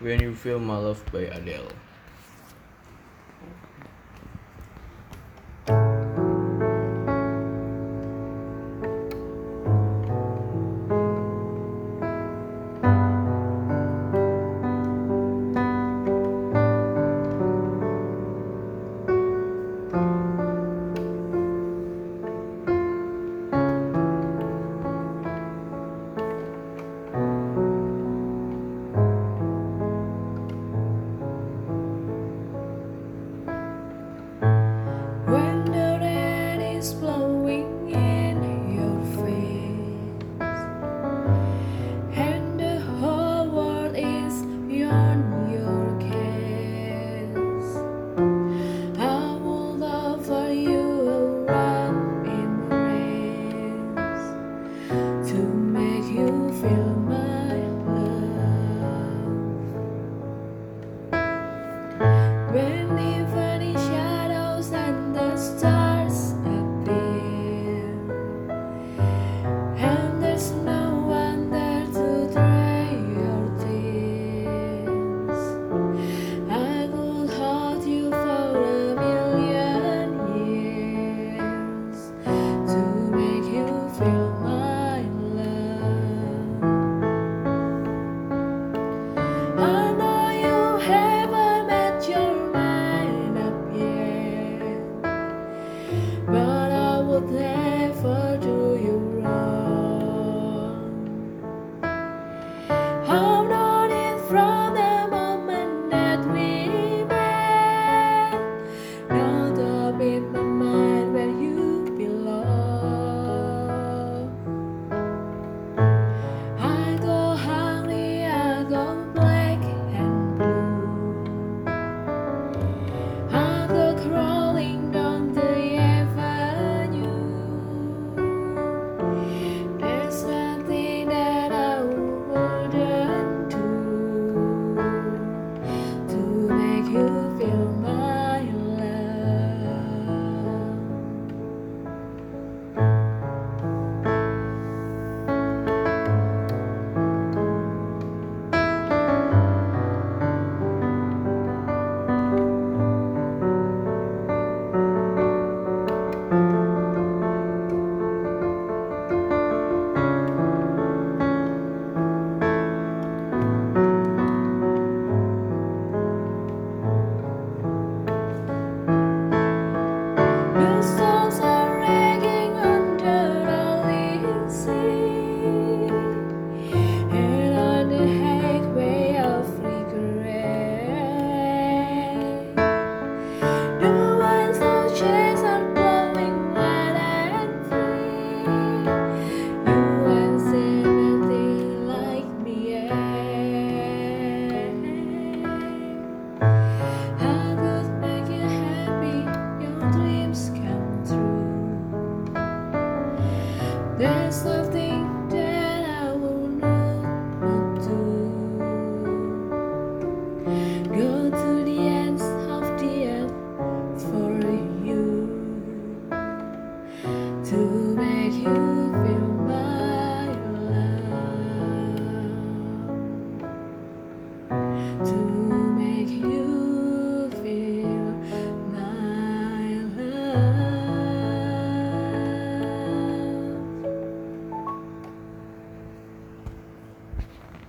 When You Feel My Love by Adele. Never. there for There's nothing that I will not do. Go to the ends of the earth for you to make you feel my love. To